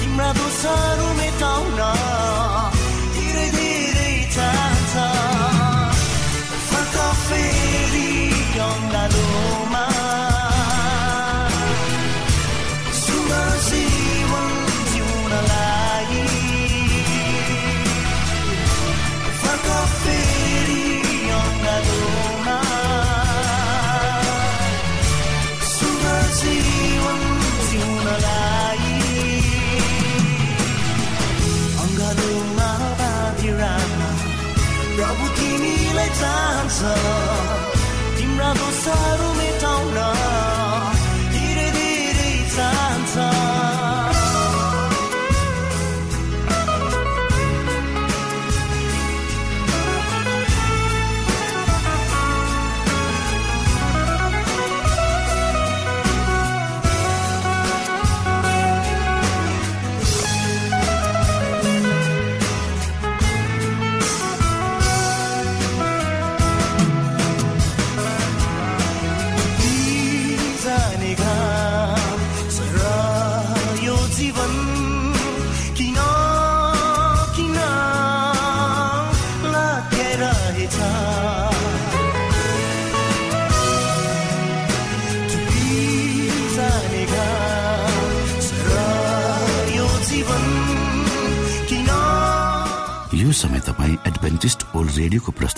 तिम्रा दोषहरू मेटाउन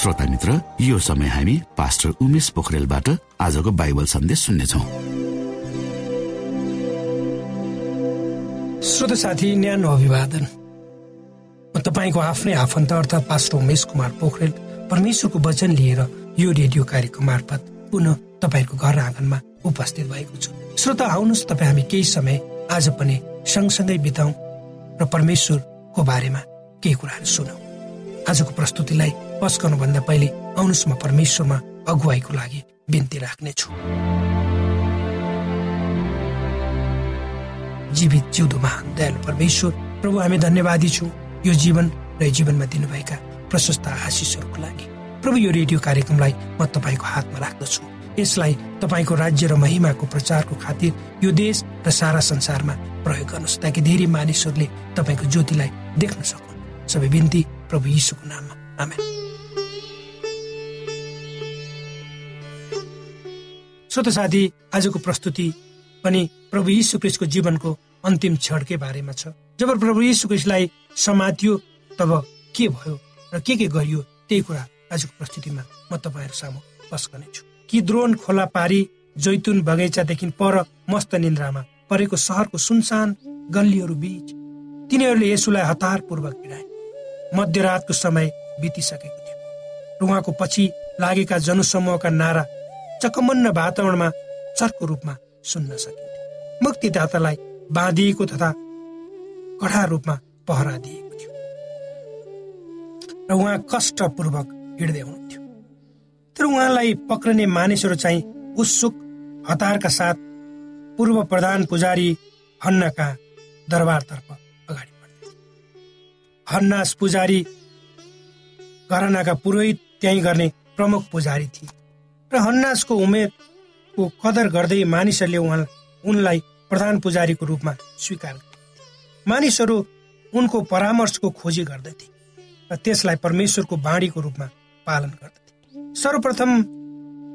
श्रोता मित्र यो समय हामी पास्टर उमेश पोखरेलबाट आजको बाइबल सन्देश सुन्नेछौ। श्रोत साथी न्यानो अभिवादन। म तपाईँको आफ्नै आफन्त अर्थात् पास्टर उमेश कुमार पोखरेल परमेश्वरको वचन लिएर यो रेडियो कार्यक्रम मार्फत पुनः तपाईँको घर आँगनमा उपस्थित भएको छु। श्रोता आउनुहोस् तपाईँ हामी केही समय आज पनि सँगसँगै बिताउँ र परमेश्वरको बारेमा केही कुराहरू सुनौ। आजको प्रस्तुतिलाई भन्दा पहिले आउनुहोस् म परमेश्वरमा अगुवाईको लागि बिन्ती राख्नेछु। जीवित जिउँदो महान दयालु परमेश्वर प्रभु हामी धन्यवादी छौँ। यो जीवन र जीवनमा दिनुभएका प्रशस्त आशिषहरूको लागि। प्रभु यो रेडियो कार्यक्रमलाई म तपाईँको हातमा राख्दछु। यसलाई तपाईँको राज्य र महिमाको प्रचारको खातिर यो देश र सारा संसारमा प्रयोग गर्नुहोस् ताकि धेरै मानिसहरूले तपाईँको ज्योतिलाई देख्न सकुन्। सबै बिन्ती प्रभु यीशुको नाममा आमेन श्रोत साथी आजको प्रस्तुति पनि प्रभु यीशु क्रिस्टको जीवनको अन्तिम क्षणकै बारेमा छ। जब प्रभु यीशु क्रिस्टलाई समातियो तब के भयो र के के गरियो त्यही कुरा आजको प्रस्तुतिमा म तपाईँहरू सामु कि द्रोण खोला पारी जैतुन बगैँचादेखि पर मस्त निन्द्रामा परेको सहरको सुनसान गल्लीहरू बीच तिनीहरूले यसुलाई हतारपूर्वक हिँडाए। मध्यरातको समय बितिसकेको थियो। र उहाँको पछि लागेका जनसमूहका नारा चकमन्न वातावरणमा चर्को रूपमा सुन्न सकिन्थ्यो मुक्तिदातालाई बाँधिएको तथा कडा रूपमा पहरा दिएको थियो। र उहाँ कष्टपूर्वक हिँड्दै हुनुहुन्थ्यो। तर उहाँलाई पक्रने मानिसहरू चाहिँ उत्सुक हतारका साथ पूर्व प्रधान पुजारी हन्नाका दरबारतर्फ हन्नास पुजारी घरानाका पुरोहित त्यहीँ गर्ने प्रमुख पुजारी थिए। र हन्नासको उमेरको कदर गर्दै मानिसहरूले उहाँ उनलाई प्रधान पुजारीको रूपमा स्वीकार मानिसहरू उनको परामर्शको खोजी गर्दथे र त्यसलाई परमेश्वरको बाणीको रूपमा पालन गर्दथे। सर्वप्रथम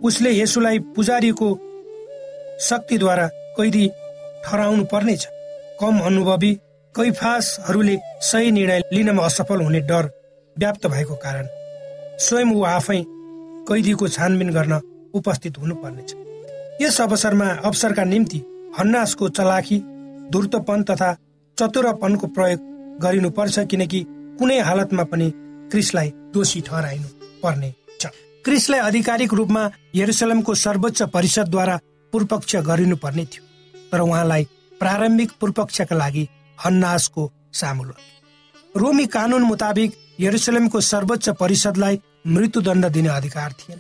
उसले यसुलाई पुजारीको शक्तिद्वारा कैदी ठहराउनु पर्नेछ कम अनुभवी कैफासहरूले सही निर्णय लिनमा असफल हुने डर व्याप्त भएको कारण स्वयं ऊ आफै कैदीको छानबिन गर्न उपस्थित हुनुपर्नेछ। यस अवसरमा अवसरका निम्ति हन्नासको चलाखी धूर्तपन तथा चतुरपनको प्रयोग गरिनुपर्छ किनकि कुनै हालतमा पनि क्रिसलाई दोषी ठहराइनु पर्ने क्रिसलाई आधिकारिक रूपमा यरुसलमको सर्वोच्च परिषदद्वारा पूर्वपक्ष गरिनुपर्ने थियो तर उहाँलाई प्रारम्भिक पूर्वपक्षका लागि हन्नासको सामु रोमी कानून मुताबिक यरुसलेमको सर्वोच्च परिषदलाई मृत्युदण्ड दिने अधिकार थिएन।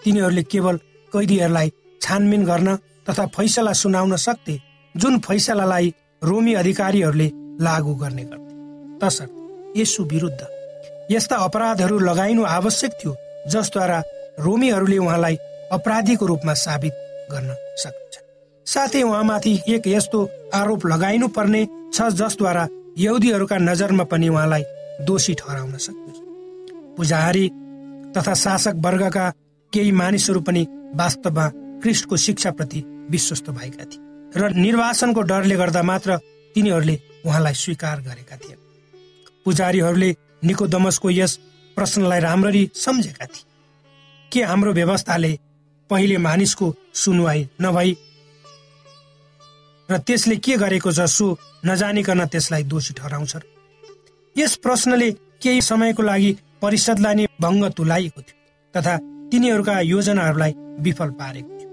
तिनीहरूले केवल कैदीहरूलाई छानबिन गर्न तथा फैसला सुनाउन सक्थे जुन फैसलालाई रोमी अधिकारीहरूले लागू गर्ने गर्थे। तसर्थ यसु विरुद्ध यस्ता अपराधहरू लगाइनु आवश्यक थियो जसद्वारा रोमीहरूले उहाँलाई अपराधीको रूपमा साबित गर्न सक्छ साथै उहाँमाथि एक यस्तो आरोप लगाइनु पर्ने छ जसद्वारा यहुदीहरूका नजरमा पनि उहाँलाई दोषी ठहराउन सक्छ पुजारी तथा शासक वर्गका केही मानिसहरू पनि वास्तवमा क्रिस्टको शिक्षाप्रति विश्वस्त भएका थिए र निर्वाचनको डरले गर्दा मात्र तिनीहरूले उहाँलाई स्वीकार गरेका थिए। पुजारीहरूले निकोदमसको यस प्रश्नलाई राम्ररी सम्झेका थिए। के हाम्रो व्यवस्थाले पहिले मानिसको सुनवाई नभई र त्यसले के गरेको छ सो नजानिकन त्यसलाई दोषी ठहराउँछ यस प्रश्नले केही समयको लागि परिषदलाई नै भङ्ग तुलाइएको थियो तथा तिनीहरूका योजनाहरूलाई विफल पारेको थियो।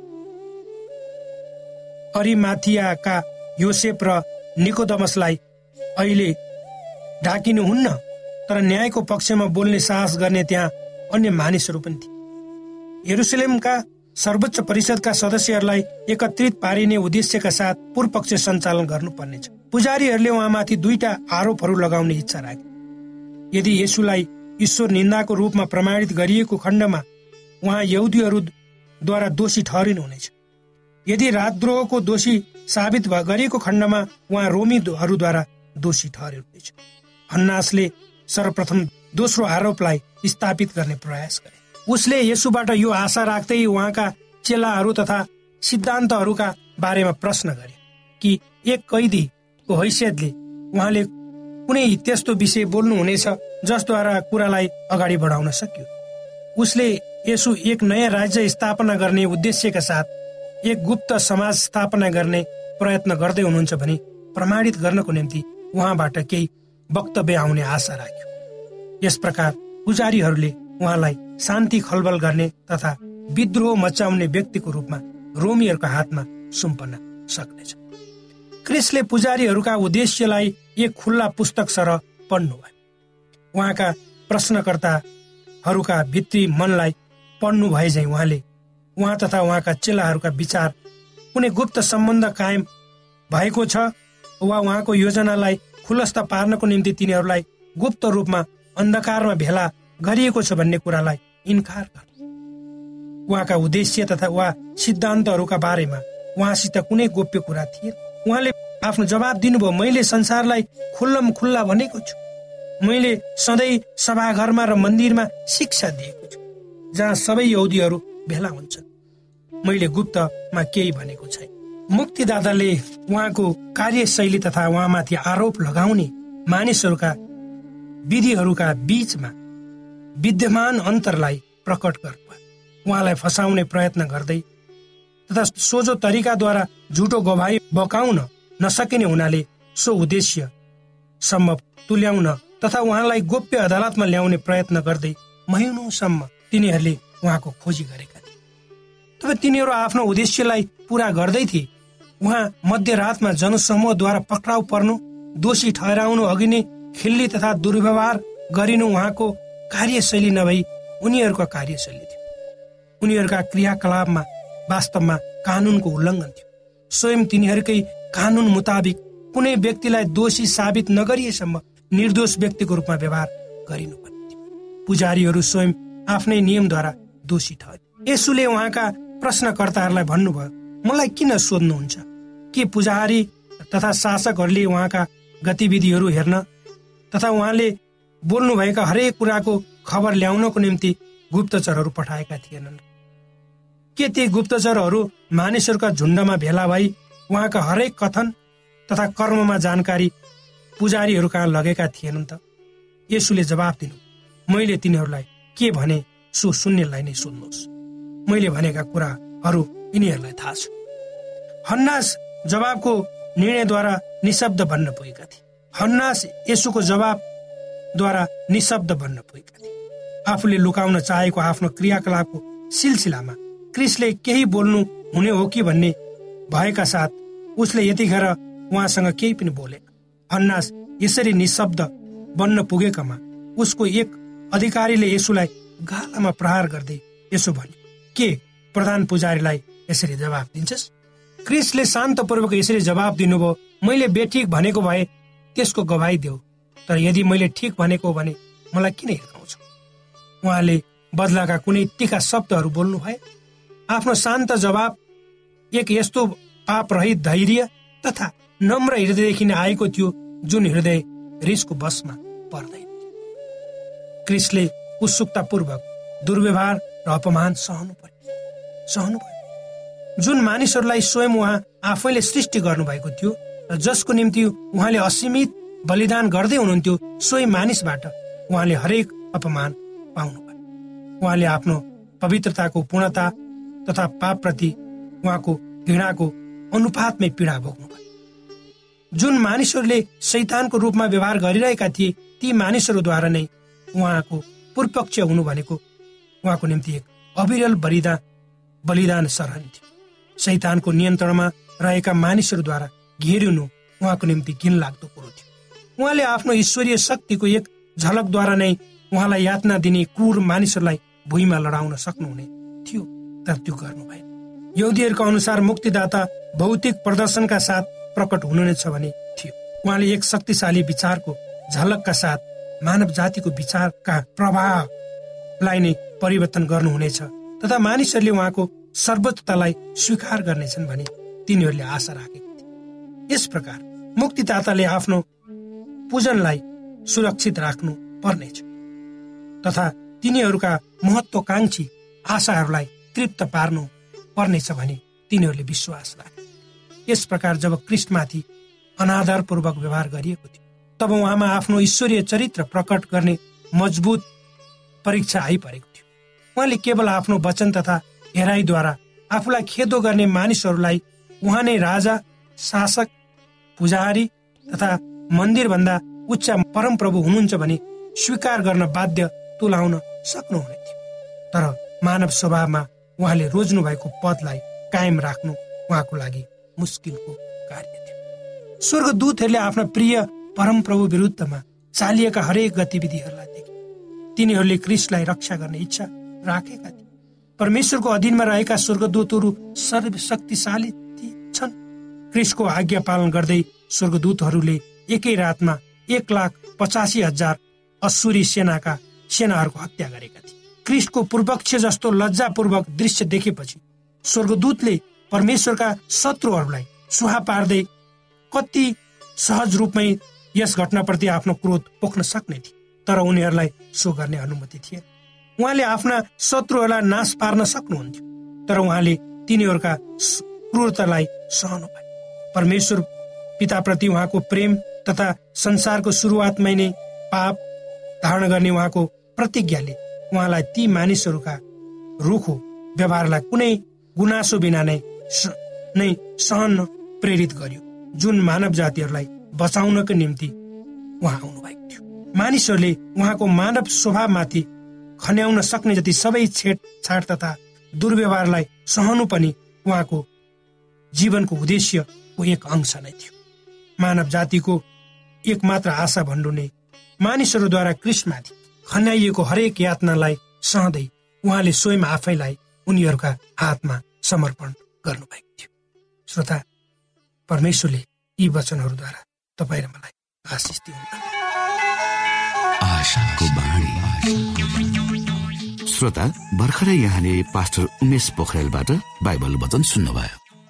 अरिमाथियाका योसेप र निकोदमसलाई अहिले ढाकिनुहुन्न तर न्यायको पक्षमा बोल्ने साहस गर्ने त्यहाँ अन्य मानिसहरू पनि थिए। हेरुसलेमका सर्वोच्च परिषदका सदस्यहरूलाई एकत्रित पारिने उद्देश्यका साथ पूर्व पक्ष सञ्चालन गर्नुपर्नेछ। पुजारीहरूले उहाँमाथि दुईटा आरोपहरू लगाउने इच्छा राखे। यदि यसुलाई ईश्वर निन्दाको रूपमा प्रमाणित गरिएको खण्डमा उहाँ यहुदीहरूद्वारा दोषी ठहरिनुहुनेछ यदि राजद्रोहको दोषी साबित गरिएको खण्डमा उहाँ रोमीहरूद्वारा दोषी ठहरिनुहुनेछ हन्नासले सर्वप्रथम दोस्रो आरोपलाई स्थापित गर्ने प्रयास गरे। उसले यसुबाट यो आशा राख्दै उहाँका चेलाहरू तथा सिद्धान्तहरूका बारेमा प्रश्न गरे कि एक कैदीको हैसियतले उहाँले कुनै त्यस्तो विषय बोल्नु हुनेछ जसद्वारा कुरालाई अगाडि बढाउन सक्यो। उसले यसो एक नयाँ राज्य स्थापना गर्ने उद्देश्यका साथ एक गुप्त समाज स्थापना गर्ने प्रयत्न गर्दै हुनुहुन्छ भने प्रमाणित गर्नको निम्ति उहाँबाट केही वक्तव्य आउने आशा राख्यो। यस प्रकार पुजारीहरूले उहाँलाई शान्ति खलबल गर्ने तथा विद्रोह मचाउने व्यक्तिको रूपमा रोमीहरूको हातमा सुम्पन्न सक्नेछ। क्रिसले पुजारीहरूका उद्देश्यलाई एक खुल्ला पुस्तक सरह पढ्नुभयो उहाँका प्रश्नकर्ताहरूका भित्री मनलाई पढ्नु भए झै उहाँले उहाँ तथा उहाँका चेलाहरूका विचार कुनै गुप्त सम्बन्ध कायम भएको छ वा उहाँको योजनालाई खुलस्त पार्नको निम्ति तिनीहरूलाई गुप्त रूपमा अन्धकारमा भेला गरिएको छ भन्ने कुरालाई इन्कार गर्नु। उहाँका उद्देश्य तथा वा सिद्धान्तहरूका बारेमा उहाँसित कुनै गोप्य कुरा थिएन। उहाँले आफ्नो जवाब दिनुभयो मैले संसारलाई खुल्लम खुल्ला भनेको छु। मैले सधैँ सभाघरमा र मन्दिरमा शिक्षा दिएको छु जहाँ सबै यौदीहरू भेला हुन्छन्। मैले गुप्तमा केही भनेको छैन। मुक्तिदाताले उहाँको कार्यशैली तथा उहाँमाथि आरोप लगाउने मानिसहरूका विधिहरूका बीचमा विद्यमान अन्तरलाई प्रकट गर्नुभयो उहाँलाई फसाउने प्रयत्न गर्दै तथा सोझो तरिकाद्वारा झुटो गवाई बकाउन नसकिने हुनाले सो उद्देश्य सम्म तुल्याउन तथा उहाँलाई गोप्य अदालतमा ल्याउने प्रयत्न गर्दै महिनौसम्म तिनीहरूले उहाँको खोजी गरेका थिए। तब तिनीहरू आफ्नो उद्देश्यलाई पूरा गर्दै थिए। उहाँ मध्यरातमा जनसमूहद्वारा पक्राउ पर्नु दोषी ठहराउनु अघि नै खिल्ली तथा दुर्व्यवहार गरिनु उहाँको कार्यशैली नभई उनीहरूको कार्यशैली थियो। उनीहरूका क्रियाकलापमा वास्तवमा कानुनको उल्लङ्घन थियो। स्वयं तिनीहरूकै कानुन मुताबिक कुनै व्यक्तिलाई दोषी साबित नगरिएसम्म निर्दोष व्यक्तिको रूपमा व्यवहार गरिनुपर्ने थियो। पुजारीहरू स्वयं आफ्नै नियमद्वारा दोषी ठहरे। यसुले उहाँका प्रश्नकर्ताहरूलाई भन्नुभयो मलाई किन सोध्नुहुन्छ? के पुजारी तथा शासकहरूले उहाँका गतिविधिहरू हेर्न तथा उहाँले बोल्नुभएका हरेक कुराको खबर ल्याउनको निम्ति गुप्तचरहरू पठाएका थिएनन्। के ती गुप्तचरहरू मानिसहरूका झुन्डमा भेला भई उहाँका हरेक कथन तथा कर्ममा जानकारी पुजारीहरू कहाँ लगेका थिएनन् त? यसुले जवाब दिनु मैले तिनीहरूलाई के भने सो सुन्नेलाई नै सुन्नुहोस्। मैले भनेका कुराहरू यिनीहरूलाई थाहा छ हन्नास जवाबको निर्णयद्वारा निशब्द बन्न पुगेका थिए। हन्नास यसुको जवाबद्वारा निशब्द बन्न पुगेका थिए। आफूले लुकाउन चाहेको आफ्नो क्रियाकलापको सिलसिलामा क्रिसले केही बोल्नु हुने हो कि भन्ने भएका साथ उसले यतिखेर उहाँसँग केही पनि बोले हन्नास यसरी निशब्द बन्न पुगेकामा उसको एक अधिकारीले यसुलाई गालामा प्रहार गर्दै यसो भन्यो के प्रधान पुजारीलाई यसरी जवाब दिन्छस्? क्रिसले शान्तपूर्वक यसरी जवाब दिनुभयो मैले बेठिक भनेको भए त्यसको गवाई देऊ। तर यदि मैले ठिक भनेको भने मलाई किन हिर्काउँछ? उहाँले बदलाका कुनै टिका शब्दहरू बोल्नु भए आफ्नो शान्त जवाब एक यस्तो पाप रहित धैर्य तथा नम्र हृदयदेखि नै आएको थियो जुन हृदय रिसको बसमा पर्दैन क्रिसले उत्सुकतापूर्वक दुर्व्यवहार र अपमान सहनु पर्यो। सहनु पर्यो। जुन मानिसहरूलाई स्वयं उहाँ आफैले सृष्टि गर्नुभएको थियो र जसको निम्ति उहाँले असीमित बलिदान गर्दै हुनुहुन्थ्यो सोही मानिसबाट। उहाँले हरेक अपमान पाउनु पर्यो उहाँले आफ्नो पवित्रताको पूर्णता तथा पापप्रति उहाँको घृणाको अनुपातमै पीडा भोग्नु जुन मानिसहरूले शैतानको रूपमा व्यवहार गरिरहेका थिए ती मानिसहरूद्वारा नै उहाँको पूर्वपक्ष हुनु भनेको उहाँको निम्ति एक अविरल बलिदान बलिदान सरहन थियो। शैतानको नियन्त्रणमा रहेका मानिसहरूद्वारा घेरिनु उहाँको निम्ति घिन लाग्दो कुरो थियो। उहाँले आफ्नो ईश्वरीय शक्तिको एक झलकद्वारा नै उहाँलाई यातना दिने क्रूर मानिसहरूलाई भुइँमा लडाउन सक्नुहुने थियो। तर त्यो गर्नु भएन अनुसार मुक्तिदाता भौतिक प्रदर्शनका साथ प्रकट हुनु नै भने थियो। उहाँले एक शक्तिशाली विचारको झलकका साथ मानव जातिको विचारका प्रभावलाई नै परिवर्तन गर्नुहुनेछ तथा मानिसहरूले उहाँको सर्वोच्चतालाई स्वीकार गर्नेछन् भने तिनीहरूले आशा राखेका थिए। यस प्रकार मुक्तिदाताले आफ्नो पूजनलाई सुरक्षित राख्नु पर्नेछ तथा तिनीहरूका महत्वकांक्षी आशाहरूलाई तृप्त पार्नु पर्नेछ भने तिनीहरूले विश्वास राखे। यस प्रकार जब क्रिस्टमाथि अनाधारपूर्वक व्यवहार गरिएको थियो तब उहाँमा आफ्नो ईश्वरीय चरित्र प्रकट गर्ने मजबुत परीक्षा आइपरेको थियो। उहाँले केवल आफ्नो वचन तथा हेराइद्वारा आफूलाई खेदो गर्ने मानिसहरूलाई उहाँ नै राजा शासक पुजारी तथा मन्दिरभन्दा उच्च परमप्रभु हुनुहुन्छ भने स्वीकार गर्न बाध्य तुलाउन सक्नुहुने थियो तर मानव स्वभावमा उहाँले रोज्नु भएको पदलाई कायम राख्नु उहाँको लागि मुस्किलको कार्य थियो। स्वर्गदूतहरूले आफ्ना प्रिय परमप्रभु विरुद्धमा चालिएका हरेक गतिविधिहरूलाई देखे। तिनीहरूले क्रिसलाई रक्षा गर्ने इच्छा राखेका थिए। परमेश्वरको अधीनमा रहेका स्वर्गदूतहरू सर्वशक्तिशाली छन्। क्रिसको आज्ञा पालन गर्दै स्वर्गदूतहरूले एकै रातमा एक लाख पचासी हजार असुरी सेनाका सेनाहरूको हत्या गरेका थिए। क्रिस्टको पूर्वक्ष जस्तो लज्जापूर्वक दृश्य देखेपछि स्वर्गदूतले परमेश्वरका शत्रुहरूलाई सुहा पार्दै कति सहज रूपमै यस घटनाप्रति आफ्नो क्रोध पोख्न सक्ने थिए तर उनीहरूलाई सो गर्ने अनुमति थिएन। उहाँले आफ्ना शत्रुहरूलाई नाश पार्न सक्नुहुन्थ्यो तर उहाँले तिनीहरूका क्रूरतालाई सहनु भए परमेश्वर पिताप्रति उहाँको प्रेम तथा संसारको सुरुवातमै नै पाप धारण गर्ने उहाँको प्रतिज्ञाले उहाँलाई ती मानिसहरूका रुखो व्यवहारलाई कुनै गुनासो बिना नै नै सहन प्रेरित गर्यो जुन मानव जातिहरूलाई बचाउनको निम्ति उहाँ आउनु भएको थियो। मानिसहरूले उहाँको मानव स्वभावमाथि खन्याउन सक्ने जति सबै छेडछाड तथा दुर्व्यवहारलाई सहनु पनि उहाँको जीवनको उद्देश्यको एक अंश नै थियो। मानव जातिको एकमात्र आशा भन्नु नै मानिसहरूद्वारा कृष्णमाथि खन्याइएको हरेक यातनालाई सहँदै उहाँले स्वयं आफैलाई उनीहरूका हातमा समर्पण गर्नुभएको थियो। श्रोता परमेश्वरले यी वचनहरूद्वारा तपाईँ र मलाई आशिष श्रोता भर्खरै यहाँले पास्टर उमेश पोखरेलबाट बाइबल वचन सुन्नुभयो।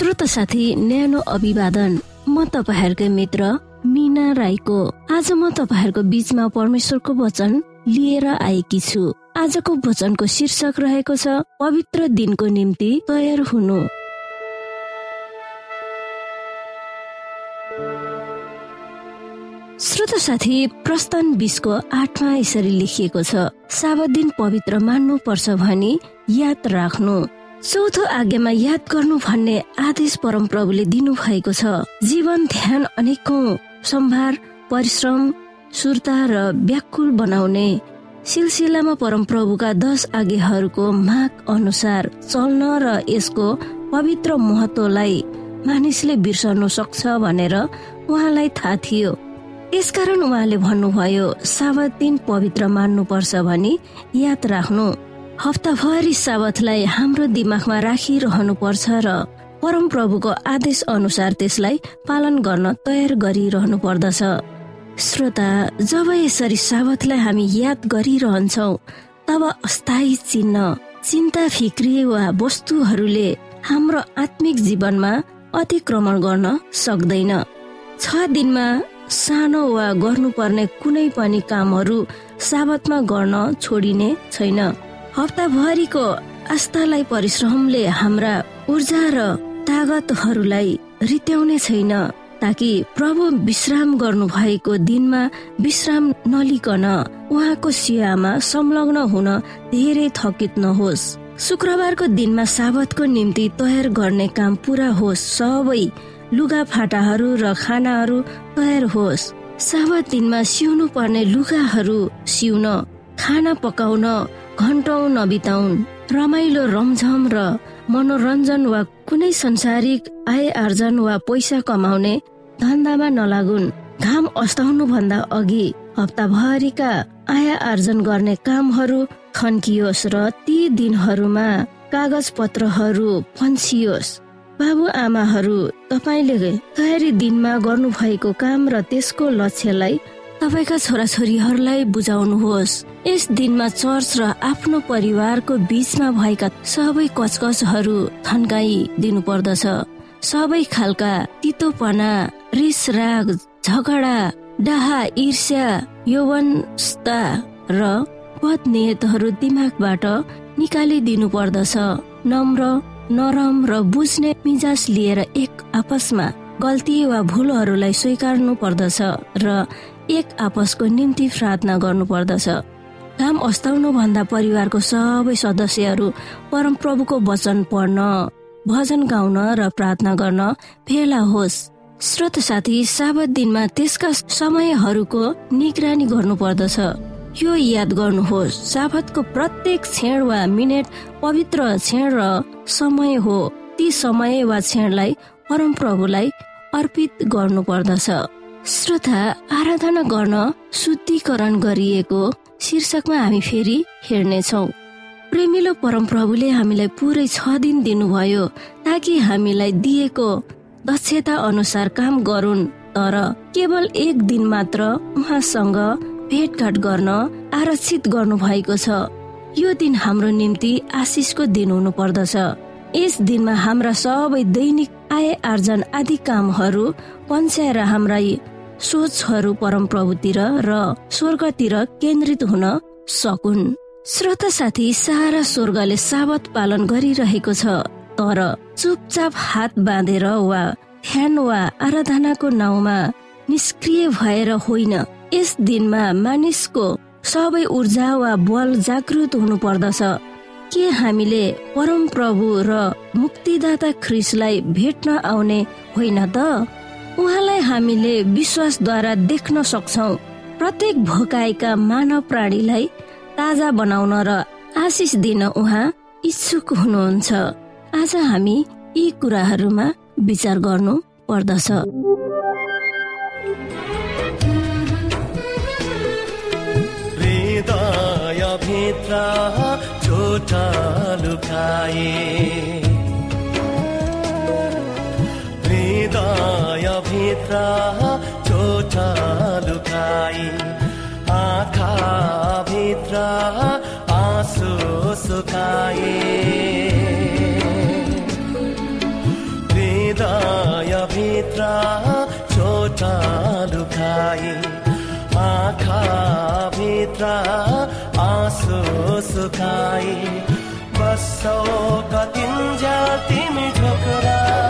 श्रोत साथी न्यानो अभिवादन। म तपाईँहरूकै मित्र मिना राईको। आज म तपाईँहरूको बिचमा परमेश्वरको वचन लिएर आएकी छु। आजको वचनको शीर्षक रहेको छ पवित्र दिनको निम्ति तयार हुनु। श्रोत साथी प्रस्थान बिसको आठमा यसरी लेखिएको छ साबत दिन पवित्र मान्नु पर्छ भनी याद राख्नु। चौथो आज्ञामा याद गर्नु भन्ने आदेश परम प्रभुले दिनु भएको छ। जीवन ध्यान अनेकौं सम्भार परिश्रम सुर्ता र व्याकुल बनाउने सिलसिलामा परम प्रभुका दश आज्ञाहरूको माग अनुसार चल्न र यसको पवित्र महत्वलाई मानिसले बिर्सनु सक्छ भनेर उहाँलाई थाहा थियो। यसकारण उहाँले भन्नुभयो साबत दिन पवित्र मान्नु पर्छ भनी याद राख्नु। हप्ताभरि साबतलाई हाम्रो दिमागमा राखिरहनु पर्छ र परम प्रभुको आदेश अनुसार त्यसलाई पालन गर्न तयार गरिरहनु पर्दछ श्रोता जब यसरी साबतलाई हामी याद गरिरहन्छौ तब अस्थायी चिन्ह चिन्ता फिक्री वा वस्तुहरूले हाम्रो आत्मिक जीवनमा अतिक्रमण गर्न सक्दैन। छ दिनमा सानो वा गर्नुपर्ने कुनै पनि कामहरू साबतमा गर्न छोडिने छैन। हप्ताभरिको आस्थालाई परिश्रमले हाम्रा ऊर्जा र तागतहरूलाई रित्याउने छैन ताकि प्रभु विश्राम गर्नु भएको दिनमा विश्राम नलिकन उहाँको सियामा संलग्न हुन धेरै थकित नहोस्। शुक्रबारको दिनमा साबतको निम्ति तयार गर्ने काम पूरा होस् सबै लुगा फाटाहरू र खानाहरू तयार होस्। साबत दिनमा सिउनु पर्ने लुगाहरू सिउन खाना पकाउन घन्टौं नबिताउन्। रमाइलो रमझम र मनोरञ्जन वा कुनै संसारिक आय आर्जन वा पैसा कमाउने धन्दामा नलागुन्। घाम अस्ताउनु भन्दा अघि हप्ताभरिका आय आर्जन गर्ने कामहरू खन्कियोस् र ती दिनहरूमा कागज पत्रहरू फन्सियोस्। बाबु आमाहरू तपाईँले तयारी दिनमा गर्नु भएको काम र त्यसको लक्ष्यलाई तपाईँका छोराछोरीहरूलाई बुझाउनुहोस्। यस दिनमा चर्च र आफ्नो परिवारको बीचमा भएका सबै कचकचहरू थन्काइ दिनु पर्दछ सबै खालका तितोपना रिस राग झगडा डाहा ईर्ष्या यौवनता र पदनियतहरू दिमागबाट निकालिदिनु पर्दछ नम्र नरम र बुझ्ने मिजाज लिएर एक आपसमा गल्ती वा भुलहरूलाई स्वीकार्नु पर्दछ र एक आपसको निम्ति प्रार्थना गर्नु पर्दछ काम अस्ताउनु भन्दा परिवारको सबै सदस्यहरू परम प्रभुको वचन पढ्न भजन गाउन र प्रार्थना गर्न भेला होस्। श्रोत साथी साबत दिनमा त्यसका समयहरूको निगरानी गर्नु पर्दछ यो याद गर्नुहोस् साबतको प्रत्येक क्षण वा मिनेट पवित्र क्षण र समय हो। ती समय वा क्षणलाई परम प्रभुलाई अर्पित गर्नु पर्दछ श्रोता आराधना गर्न शुद्धिकरण गरिएको शीर्षकमा हामी फेरि हेर्नेछौ। प्रेमिलो परमप्रभुले हामीलाई पुरै छ दिन दिनुभयो ताकि हामीलाई दिएको दक्षता अनुसार काम गरून्। तर केवल एक दिन मात्र उहाँसँग भेटघाट गर्न आरक्षित गर्नु भएको छ। यो दिन हाम्रो निम्ति आशिषको दिन हुनु पर्दछ यस दिनमा हाम्रा सबै दैनिक आय आर्जन आदि कामहरू पन्छ्याएर हाम्रा सोचहरू परम प्रभुतिर र स्वर्गतिर केन्द्रित हुन सकुन्। श्रोता साथी सारा स्वर्गले साबत पालन गरिरहेको छ तर चुपचाप हात बाँधेर वा ध्यान वा आराधनाको नाउँमा निष्क्रिय भएर होइन यस दिनमा मानिसको सबै ऊर्जा वा बल जागृत हुनु पर्दछ के हामीले परम प्रभु र मुक्तिदाता ख्रिसलाई भेट्न आउने होइन त? उहाँलाई हामीले विश्वासद्वारा देख्न सक्छौ। प्रत्येक भोकाएका मानव प्राणीलाई ताजा बनाउन र आशिष दिन उहाँ इच्छुक हुनुहुन्छ। आज हामी यी कुराहरूमा विचार गर्नु पर्दछ। भित्र छोटा लुकाए। भित्र चोट लुकाई आँखा भित्र आँसु सुकाए हृदय भित्र छोटा लुकाई आँखा भित्र आँसु सुकाई बसौ कतिन्जा तिमी झोकरा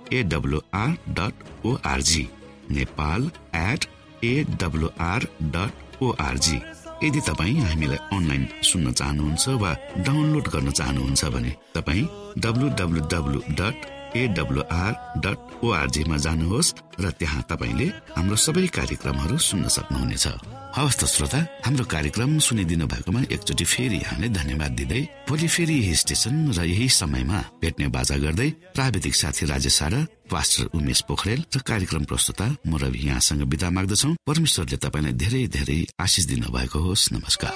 AWR dot ORG Nepal at AWR dot ORG यदि तपाईँ हामीलाई अनलाइन सुन्न चाहनुहुन्छ वा डाउनलोड गर्न चाहनुहुन्छ भने तपाईँ W W W dot AWR dot ओआरजीमा जानुहोस् र त्यहाँ तपाईँले हाम्रो सबै कार्यक्रमहरू सुन्न सक्नुहुनेछ। हवस् त श्रोता हाम्रो कार्यक्रम सुनिदिनु भएकोमा एकचोटि फेरि यहाँले धन्यवाद दिँदै भोलि फेरि यही स्टेशन र यही समयमा भेट्ने बाजा गर्दै प्राविधिक साथी राजेश पास्टर उमेश पोखरेल र कार्यक्रम प्रस्तुता म रवि यहाँसँग विदा माग्दछौ। परमेश्वरले तपाईँलाई धेरै धेरै आशिष दिनु भएको होस्। नमस्कार।